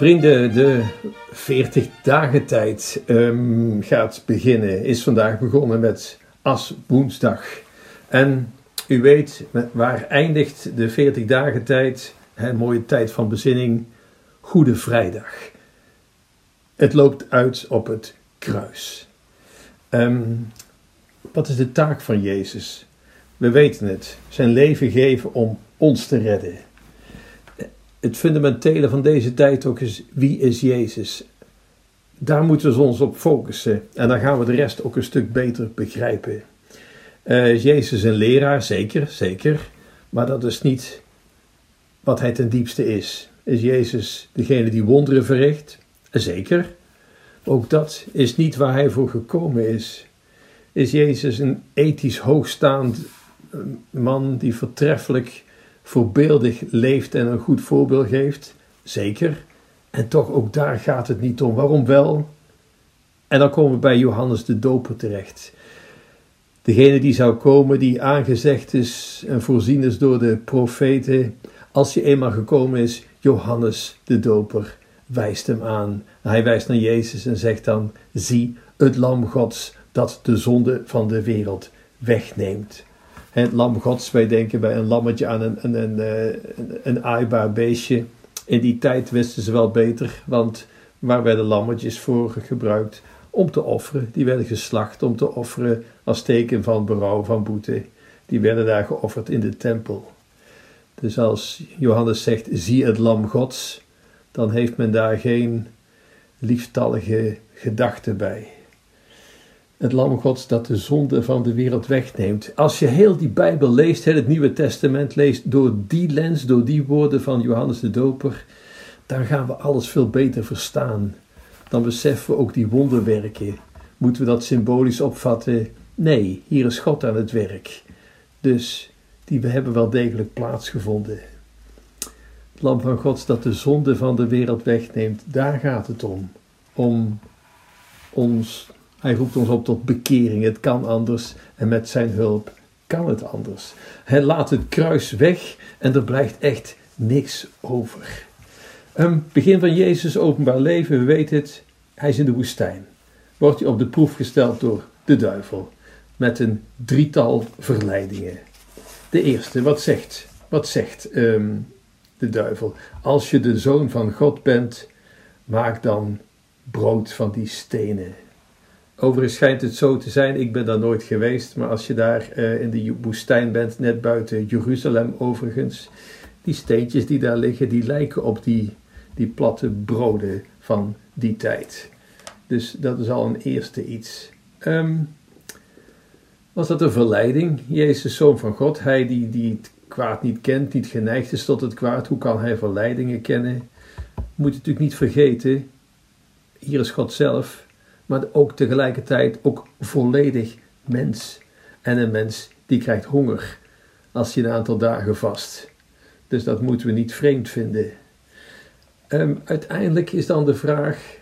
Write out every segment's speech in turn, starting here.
Vrienden, de 40 dagen tijd um, gaat beginnen, is vandaag begonnen met As woensdag. En u weet, waar eindigt de 40 dagen tijd, een mooie tijd van bezinning, Goede Vrijdag. Het loopt uit op het kruis. Um, wat is de taak van Jezus? We weten het, zijn leven geven om ons te redden het fundamentele van deze tijd ook is: wie is Jezus? Daar moeten we ons op focussen en dan gaan we de rest ook een stuk beter begrijpen. Is Jezus een leraar? Zeker, zeker. Maar dat is niet wat hij ten diepste is. Is Jezus degene die wonderen verricht? Zeker. Ook dat is niet waar hij voor gekomen is. Is Jezus een ethisch hoogstaand eh, man die vertreffelijk voorbeeldig leeft en een goed voorbeeld geeft? Zeker. En toch ook daar gaat het niet om. Waarom wel? En dan komen we bij Johannes de Doper terecht. Degene die zou komen, die aangezegd is en voorzien is door de profeten. Als hij eenmaal gekomen is, Johannes de Doper wijst hem aan. Hij wijst naar Jezus en zegt dan: Zie het Lam Gods dat de zonde van de wereld wegneemt het lam gods, wij denken bij een lammetje aan een, een, een, eh, een, aaibaar beestje. In die tijd wisten ze wel beter, want waar werden lammetjes voor gebruikt? Om te offeren. Die werden geslacht om te offeren als teken van berouw, van boete. Die werden daar geofferd in de tempel. Dus als Johannes zegt, zie het lam gods, dan heeft men daar geen lieftallige gedachte bij het lam Gods dat de zonde van de wereld wegneemt. Als je heel die Bijbel leest, het Nieuwe Testament leest, door die lens, door die woorden van Johannes de Doper, dan gaan we alles veel beter verstaan. Dan beseffen we ook die wonderwerken. Moeten we dat symbolisch opvatten? Nee, hier is God aan het werk. Dus die hebben wel degelijk plaatsgevonden. Het lam van God dat de zonde van de wereld wegneemt, daar gaat het om. Om ons hij roept ons op tot bekering. Het kan anders en met zijn hulp kan het anders. Hij laat het kruis weg en er blijft echt niks over. Um, begin van Jezus' openbaar leven, we weten het, hij is in de woestijn. Wordt hij op de proef gesteld door de duivel met een drietal verleidingen. De eerste, wat zegt, wat zegt um, de duivel? Als je de zoon van God bent, maak dan brood van die stenen. Overigens schijnt het zo te zijn, ik ben daar nooit geweest, maar als je daar uh, in de woestijn bent, net buiten Jeruzalem overigens, die steentjes die daar liggen, die lijken op die, die platte broden van die tijd. Dus dat is al een eerste iets. Um, was dat een verleiding? Jezus, zoon van God, hij die, die het kwaad niet kent, niet geneigd is tot het kwaad, hoe kan hij verleidingen kennen? Moet je natuurlijk niet vergeten, hier is God zelf maar ook tegelijkertijd ook volledig mens. En een mens die krijgt honger als je een aantal dagen vast. Dus dat moeten we niet vreemd vinden. Um, uiteindelijk is dan de vraag,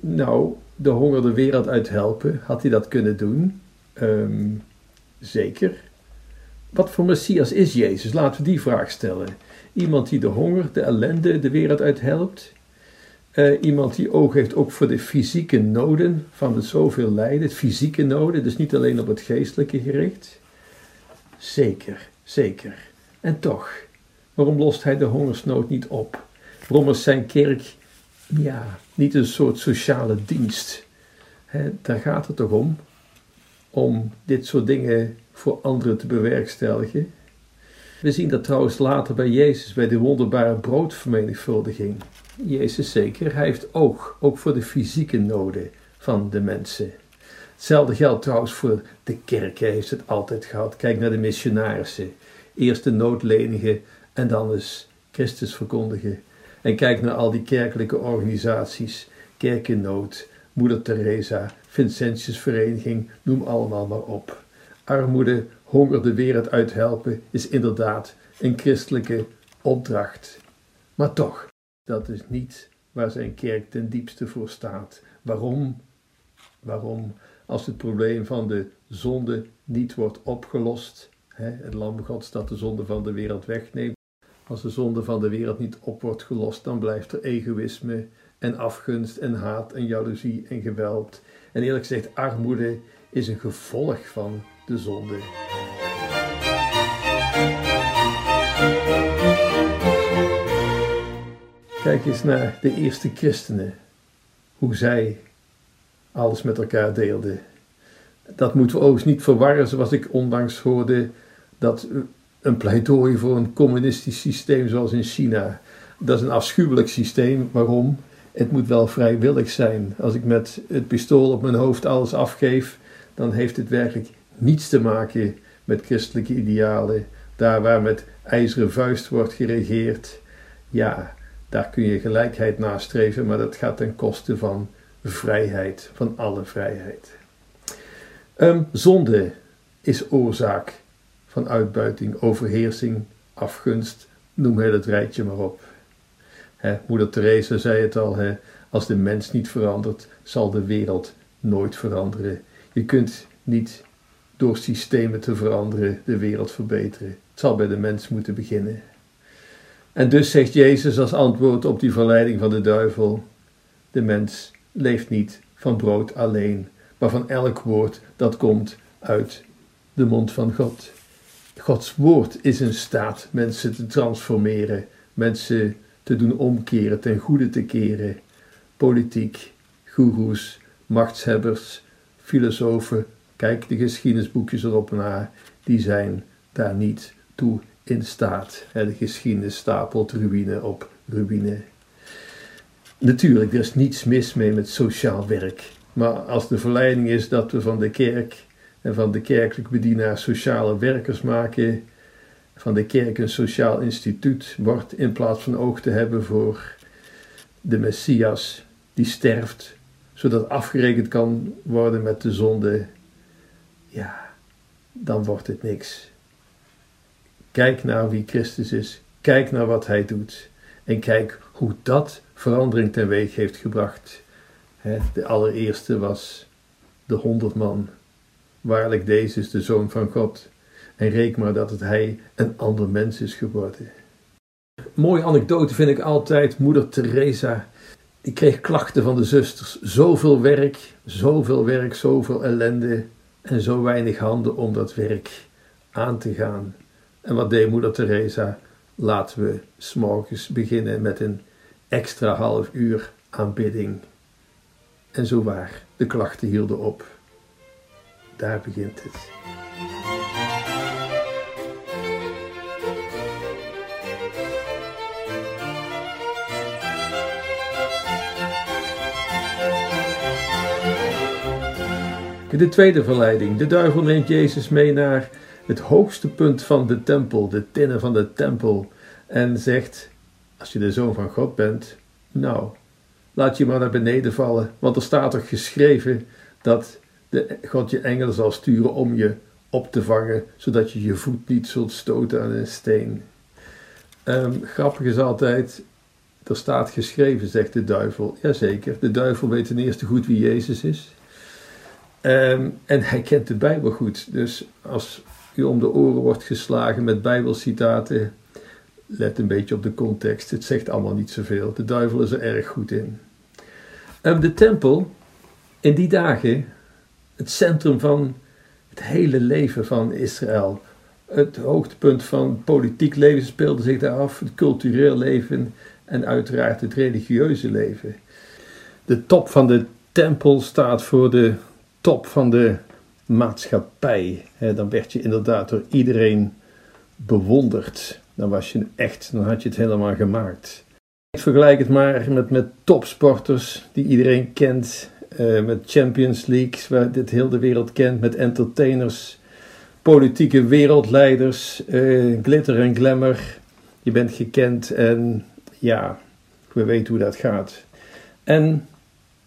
nou, de honger de wereld uit helpen, had hij dat kunnen doen? Um, zeker. Wat voor Messias is Jezus? Laten we die vraag stellen. Iemand die de honger, de ellende de wereld uit helpt? Uh, iemand die oog heeft ook voor de fysieke noden van het zoveel lijden, fysieke noden, dus niet alleen op het geestelijke gericht. Zeker, zeker. En toch, waarom lost hij de hongersnood niet op? Is zijn kerk, ja, niet een soort sociale dienst? Daar gaat het toch om? Om dit soort dingen voor anderen te bewerkstelligen. We zien dat trouwens later bij Jezus, bij de wonderbare broodvermenigvuldiging. Jezus zeker, hij heeft oog, ook voor de fysieke noden van de mensen. Hetzelfde geldt trouwens voor de kerk, hij heeft het altijd gehad. Kijk naar de missionarissen. Eerst de noodlenigen en dan eens Christus verkondigen. En kijk naar al die kerkelijke organisaties, Kerk in Nood, Moeder Teresa, Vincentiusvereniging, noem allemaal maar op. Armoede, honger de wereld uithelpen is inderdaad een christelijke opdracht. Maar toch, dat is niet waar zijn kerk ten diepste voor staat. Waarom? Waarom? Als het probleem van de zonde niet wordt opgelost, hè, het lam Gods dat de zonde van de wereld wegneemt, als de zonde van de wereld niet op wordt gelost, dan blijft er egoïsme en afgunst en haat en jaloezie en geweld. En eerlijk gezegd, armoede is een gevolg van de zonde. Kijk eens naar de eerste christenen, hoe zij alles met elkaar deelden. Dat moeten we overigens niet verwarren, zoals ik onlangs hoorde, dat een pleidooi voor een communistisch systeem zoals in China. Dat is een afschuwelijk systeem. Waarom? Het moet wel vrijwillig zijn. Als ik met het pistool op mijn hoofd alles afgeef, dan heeft het werkelijk niets te maken met christelijke idealen. Daar waar met ijzeren vuist wordt geregeerd, ja, daar kun je gelijkheid nastreven, maar dat gaat ten koste van vrijheid, van alle vrijheid. Um, zonde is oorzaak van uitbuiting, overheersing, afgunst, noem het rijtje maar op. moeder Teresa zei het al, als de mens niet verandert, zal de wereld nooit veranderen. Je kunt niet door systemen te veranderen de wereld verbeteren. Het zal bij de mens moeten beginnen. En dus zegt Jezus als antwoord op die verleiding van de duivel: De mens leeft niet van brood alleen, maar van elk woord dat komt uit de mond van God. Gods woord is in staat mensen te transformeren, mensen te doen omkeren, ten goede te keren. Politiek, goeroes, machtshebbers, filosofen, kijk de geschiedenisboekjes erop na, die zijn daar niet toe in staat. De geschiedenis stapelt ruïne op ruïne. Natuurlijk, er is niets mis mee met sociaal werk. Maar als de verleiding is dat we van de kerk en van de kerkelijk bedienaar sociale werkers maken, van de kerk een sociaal instituut wordt, in plaats van oog te hebben voor de Messias die sterft, zodat afgerekend kan worden met de zonde, ja, dan wordt het niks. Kijk naar wie Christus is, kijk naar wat hij doet en kijk hoe dat verandering teweeg heeft gebracht. De allereerste was de honderd man Waarlijk, deze is de Zoon van God. En reken maar dat het hij een ander mens is geworden. Mooie anekdote vind ik altijd, moeder Teresa. Die kreeg klachten van de zusters. Zoveel werk, zoveel werk, zoveel ellende. En zo weinig handen om dat werk aan te gaan. En wat deed moeder Teresa? Laten we s'morgens beginnen met een extra half uur aanbidding. En zo waar, de klachten hielden op. Daar begint het. De tweede verleiding. De duivel neemt Jezus mee naar het hoogste punt van de tempel, de tinnen van de tempel, en zegt: Als je de zoon van God bent, nou, laat je maar naar beneden vallen, want er staat toch geschreven dat de, God je engelen zal sturen om je op te vangen, zodat je je voet niet zult stoten aan een steen. Um, grappig is altijd, er staat geschreven, zegt de duivel. Jazeker, de duivel weet ten eerste goed wie Jezus is. Ehm, en hij kent de Bijbel goed. Dus als u om de oren wordt geslagen met Bijbelcitaten, let een beetje op de context. Het zegt allemaal niet zoveel. De duivel is er erg goed in. Um, de tempel, in die dagen het centrum van het hele leven van Israël. Het hoogtepunt van politiek leven speelde zich daar af, het cultureel leven en uiteraard het religieuze leven. De top van de tempel staat voor de top van de maatschappij. dan werd je inderdaad door iedereen bewonderd. Dan was je echt, dan had je het helemaal gemaakt. Ik vergelijk het maar met, met topsporters die iedereen kent uh, met Champions League, waar dit heel de wereld kent, met entertainers, politieke wereldleiders, uh, glitter en glamour. Je bent gekend en ja, we weten hoe dat gaat. En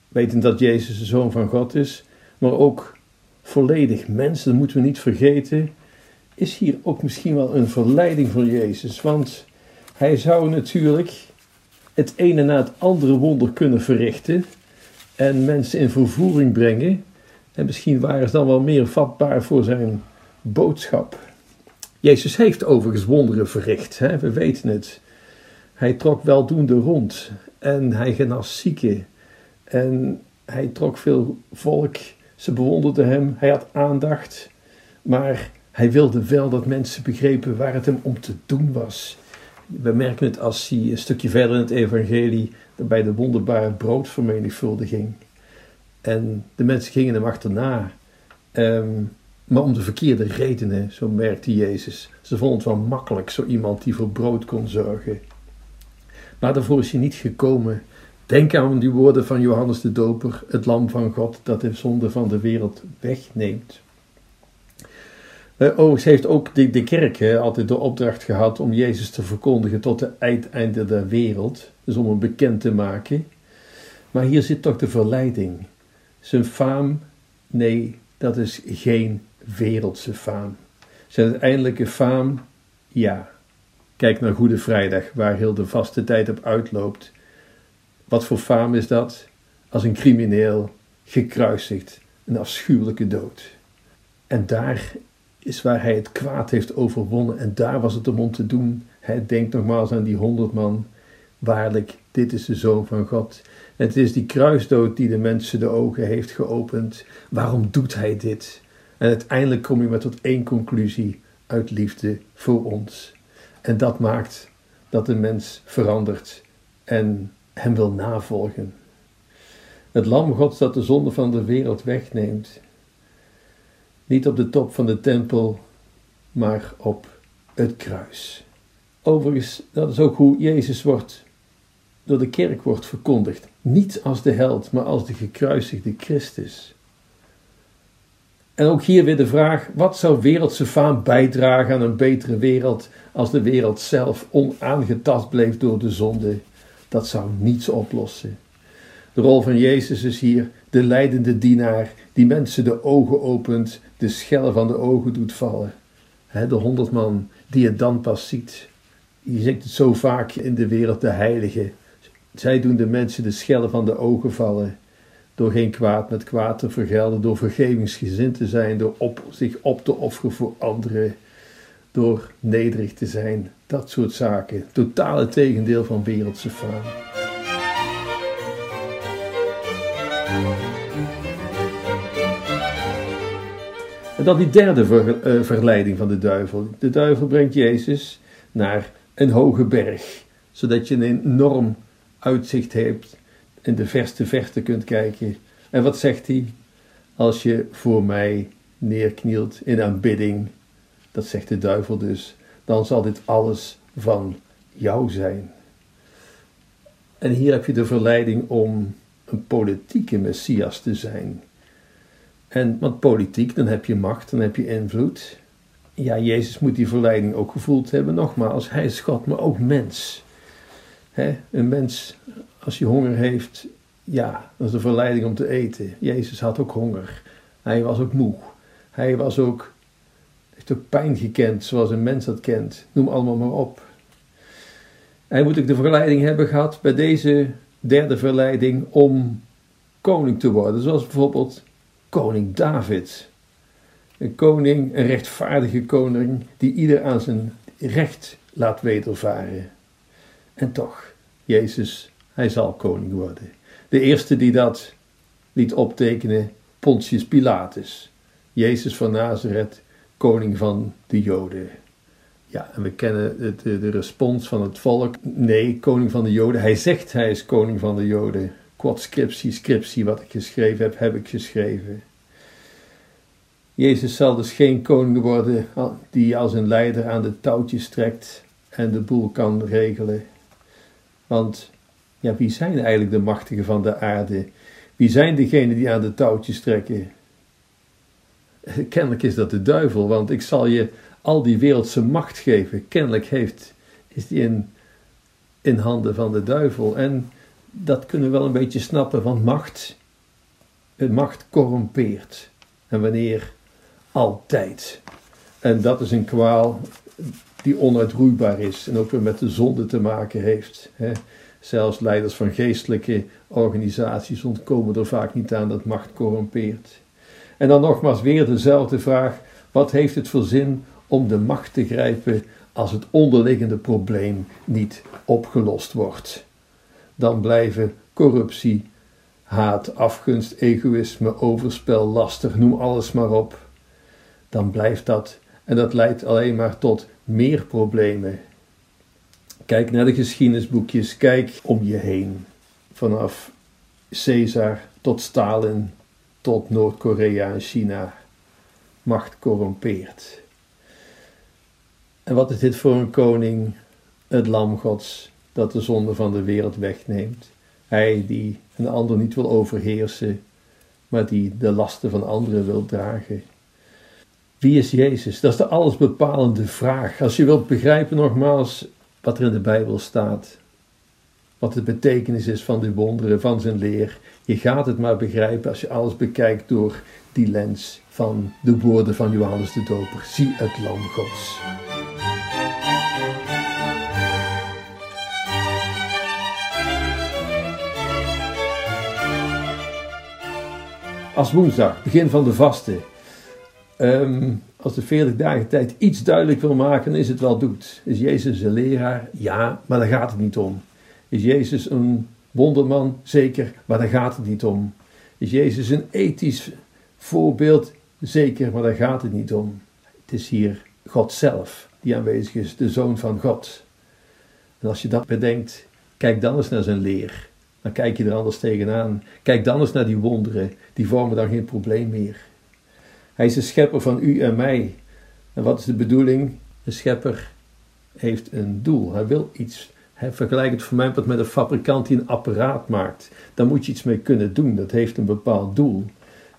weten dat Jezus de Zoon van God is, maar ook volledig mens, dat moeten we niet vergeten, is hier ook misschien wel een verleiding voor Jezus. Want Hij zou natuurlijk het ene na het andere wonder kunnen verrichten en mensen in vervoering brengen. En misschien waren ze dan wel meer vatbaar voor zijn boodschap. Jezus heeft overigens wonderen verricht, hè? we weten het. Hij trok weldoende rond en hij genas zieken. En hij trok veel volk, ze bewonderden hem, hij had aandacht. Maar hij wilde wel dat mensen begrepen waar het hem om te doen was. We merken het als hij een stukje verder in het evangelie bij de wonderbare broodvermenigvuldiging. En de mensen gingen hem achterna. Um, maar om de verkeerde redenen, zo merkte Jezus. Ze vonden het wel makkelijk, zo iemand die voor brood kon zorgen. Maar daarvoor is hij niet gekomen. Denk aan die woorden van Johannes de Doper, het lam van God dat de zonde van de wereld wegneemt. Uh, heeft ook de, de kerk altijd de opdracht gehad om Jezus te verkondigen tot het einde der wereld. Dus om hem bekend te maken. Maar hier zit toch de verleiding. Zijn faam, nee, dat is geen wereldse faam. Zijn uiteindelijke faam, ja. Kijk naar Goede Vrijdag, waar heel de vaste tijd op uitloopt. Wat voor faam is dat? Als een crimineel gekruisigd, een afschuwelijke dood. En daar is waar hij het kwaad heeft overwonnen. En daar was het om te doen. Hij denkt nogmaals aan die honderd man. Waarlijk, dit is de Zoon van God. Het is die kruisdood die de mensen de ogen heeft geopend. Waarom doet hij dit? En uiteindelijk kom je maar tot één conclusie: uit liefde voor ons. En dat maakt dat de mens verandert en hem wil navolgen. Het lam Gods dat de zonde van de wereld wegneemt. Niet op de top van de tempel, maar op het kruis. Overigens, dat is ook hoe Jezus wordt, door de kerk wordt verkondigd. Niet als de held, maar als de gekruisigde Christus. En ook hier weer de vraag: wat zou wereldse faam bijdragen aan een betere wereld als de wereld zelf onaangetast bleef door de zonde? Dat zou niets oplossen. De rol van Jezus is hier de leidende dienaar die mensen de ogen opent, de schellen van de ogen doet vallen. de honderd man die het dan pas ziet. Je ziet het zo vaak in de wereld, de heiligen. Zij doen de mensen de schellen van de ogen vallen door geen kwaad met kwaad te vergelden, door vergevingsgezind te zijn, door op, zich op te offeren voor anderen, door nederig te zijn, dat soort zaken. Totale tegendeel van wereldse faam. En dan die derde uh, verleiding van de duivel. De duivel brengt Jezus naar een hoge berg, zodat je een enorm uitzicht hebt in de verste verte kunt kijken. En wat zegt hij? Als je voor mij neerknielt in aanbidding, dat zegt de duivel dus, dan zal dit alles van jou zijn. En hier heb je de verleiding om een politieke messias te zijn. En, want politiek, dan heb je macht, dan heb je invloed. Ja, Jezus moet die verleiding ook gevoeld hebben. Nogmaals, hij is God, maar ook mens. Een mens als je honger heeft, ja, dat is de verleiding om te eten. Jezus had ook honger. Hij was ook moe. Hij was ook, heeft ook pijn gekend zoals een mens dat kent. Noem allemaal maar op. Hij moet ook de verleiding hebben gehad bij deze derde verleiding om koning te worden. Zoals bijvoorbeeld koning David. Een koning, een rechtvaardige koning, die ieder aan zijn recht laat wedervaren. En toch, Jezus hij zal koning worden. De eerste die dat liet optekenen, Pontius Pilatus. Jezus van Nazareth, koning van de Joden. Ja, en we kennen de, de respons van het volk. Nee, koning van de Joden. Hij zegt hij is koning van de Joden. Quod scriptie, scriptie, wat ik geschreven heb, heb ik geschreven. Jezus zal dus geen koning worden die als een leider aan de touwtjes trekt en de boel kan regelen. Want ja, wie zijn eigenlijk de machtigen van de aarde? Wie zijn degenen die aan de touwtjes trekken? Kennelijk is dat de duivel, want ik zal je al die wereldse macht geven. Kennelijk heeft, is die in, in handen van de duivel. En dat kunnen we wel een beetje snappen, want macht, macht corrompeert. En wanneer? Altijd. En dat is een kwaal die onuitroeibaar is en ook weer met de zonde te maken heeft. Hè. Zelfs leiders van geestelijke organisaties ontkomen er vaak niet aan dat macht corrumpeert. En dan nogmaals weer dezelfde vraag: wat heeft het voor zin om de macht te grijpen als het onderliggende probleem niet opgelost wordt? Dan blijven corruptie, haat, afgunst, egoïsme, overspel, lastig, noem alles maar op. Dan blijft dat en dat leidt alleen maar tot meer problemen. Kijk naar de geschiedenisboekjes, kijk om je heen. Vanaf Caesar tot Stalin tot Noord-Korea en China. Macht corrompeert. En wat is dit voor een koning? Het lam Gods dat de zonde van de wereld wegneemt. Hij die een ander niet wil overheersen, maar die de lasten van anderen wil dragen. Wie is Jezus? Dat is de allesbepalende vraag. Als je wilt begrijpen nogmaals wat er in de Bijbel staat, wat de betekenis is van de wonderen, van zijn leer, je gaat het maar begrijpen als je alles bekijkt door die lens van de woorden van Johannes de Doper. Zie het lam Gods. Als woensdag, begin van de vasten. Um, als de 40 dagen tijd iets duidelijk wil maken, is het wel doet. Is Jezus een leraar? Ja, maar daar gaat het niet om. Is Jezus een wonderman? Zeker, maar daar gaat het niet om. Is Jezus een ethisch voorbeeld? Zeker, maar daar gaat het niet om. Het is hier God zelf die aanwezig is, de Zoon van God. En als je dat bedenkt, kijk dan eens naar zijn leer. Dan kijk je er anders tegenaan. Kijk dan eens naar die wonderen. Die vormen dan geen probleem meer. Hij is de schepper van u en mij. En wat is de bedoeling? De schepper heeft een doel. Hij wil iets. vergelijk het voor mij met een fabrikant die een apparaat maakt. Daar moet je iets mee kunnen doen. Dat heeft een bepaald doel.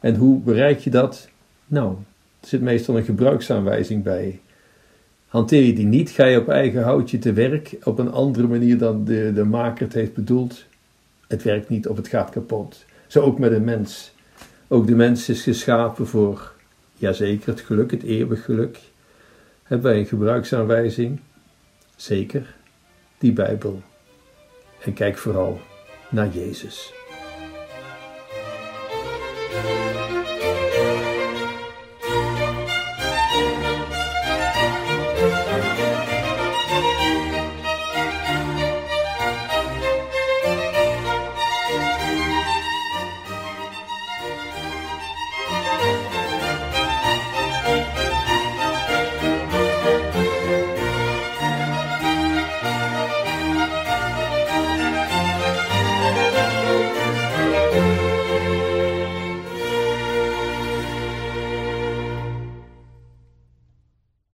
En hoe bereik je dat? Nou, er zit meestal een gebruiksaanwijzing bij. Hanteer je die niet, ga je op eigen houtje te werk op een andere manier dan de, de maker het heeft bedoeld. Het werkt niet of het gaat kapot. Zo ook met een mens. Ook de mens is geschapen voor, jazeker, het geluk, het eeuwig geluk. Hebben wij een gebruiksaanwijzing? Zeker, die Bijbel. En kijk vooral naar Jezus.